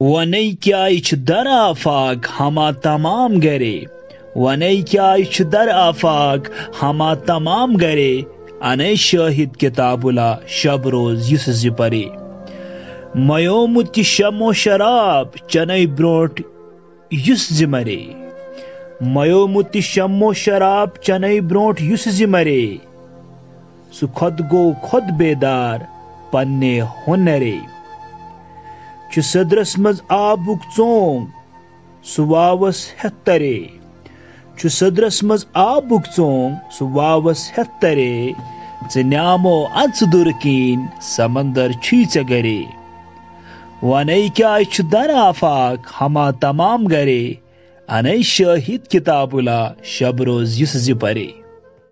वनै क्या दर आफाक हमा तमाम गरे वनै क्या दर आफाक हमा तमाम गरे अने शाहिद किताबुला शब रोज युस जिपरे मयोमुत शमो शराब चनै ब्रोट युस जिमरे मयोमुत शमो शराब चनै چھِ سٔدرَس منٛز آبُک ژونٛگ سُہ واوَس ہٮ۪تھ تَرے۔ چھُ سٔدرَس منٛز آبُک ژونٛگ سُہ واوَس ہٮ۪تھ تَرے۔ ژٕ نیٛامو اَژٕ دُر کِنۍ سَمنٛدَر چھی ژےٚ گَرے۔ وَنے کیٛازِ چھُ دَر آفاق ہما تمام گَرے۔ اَنے شٲہِد کِتاب اللہ شب روز یُس زِ پَرے۔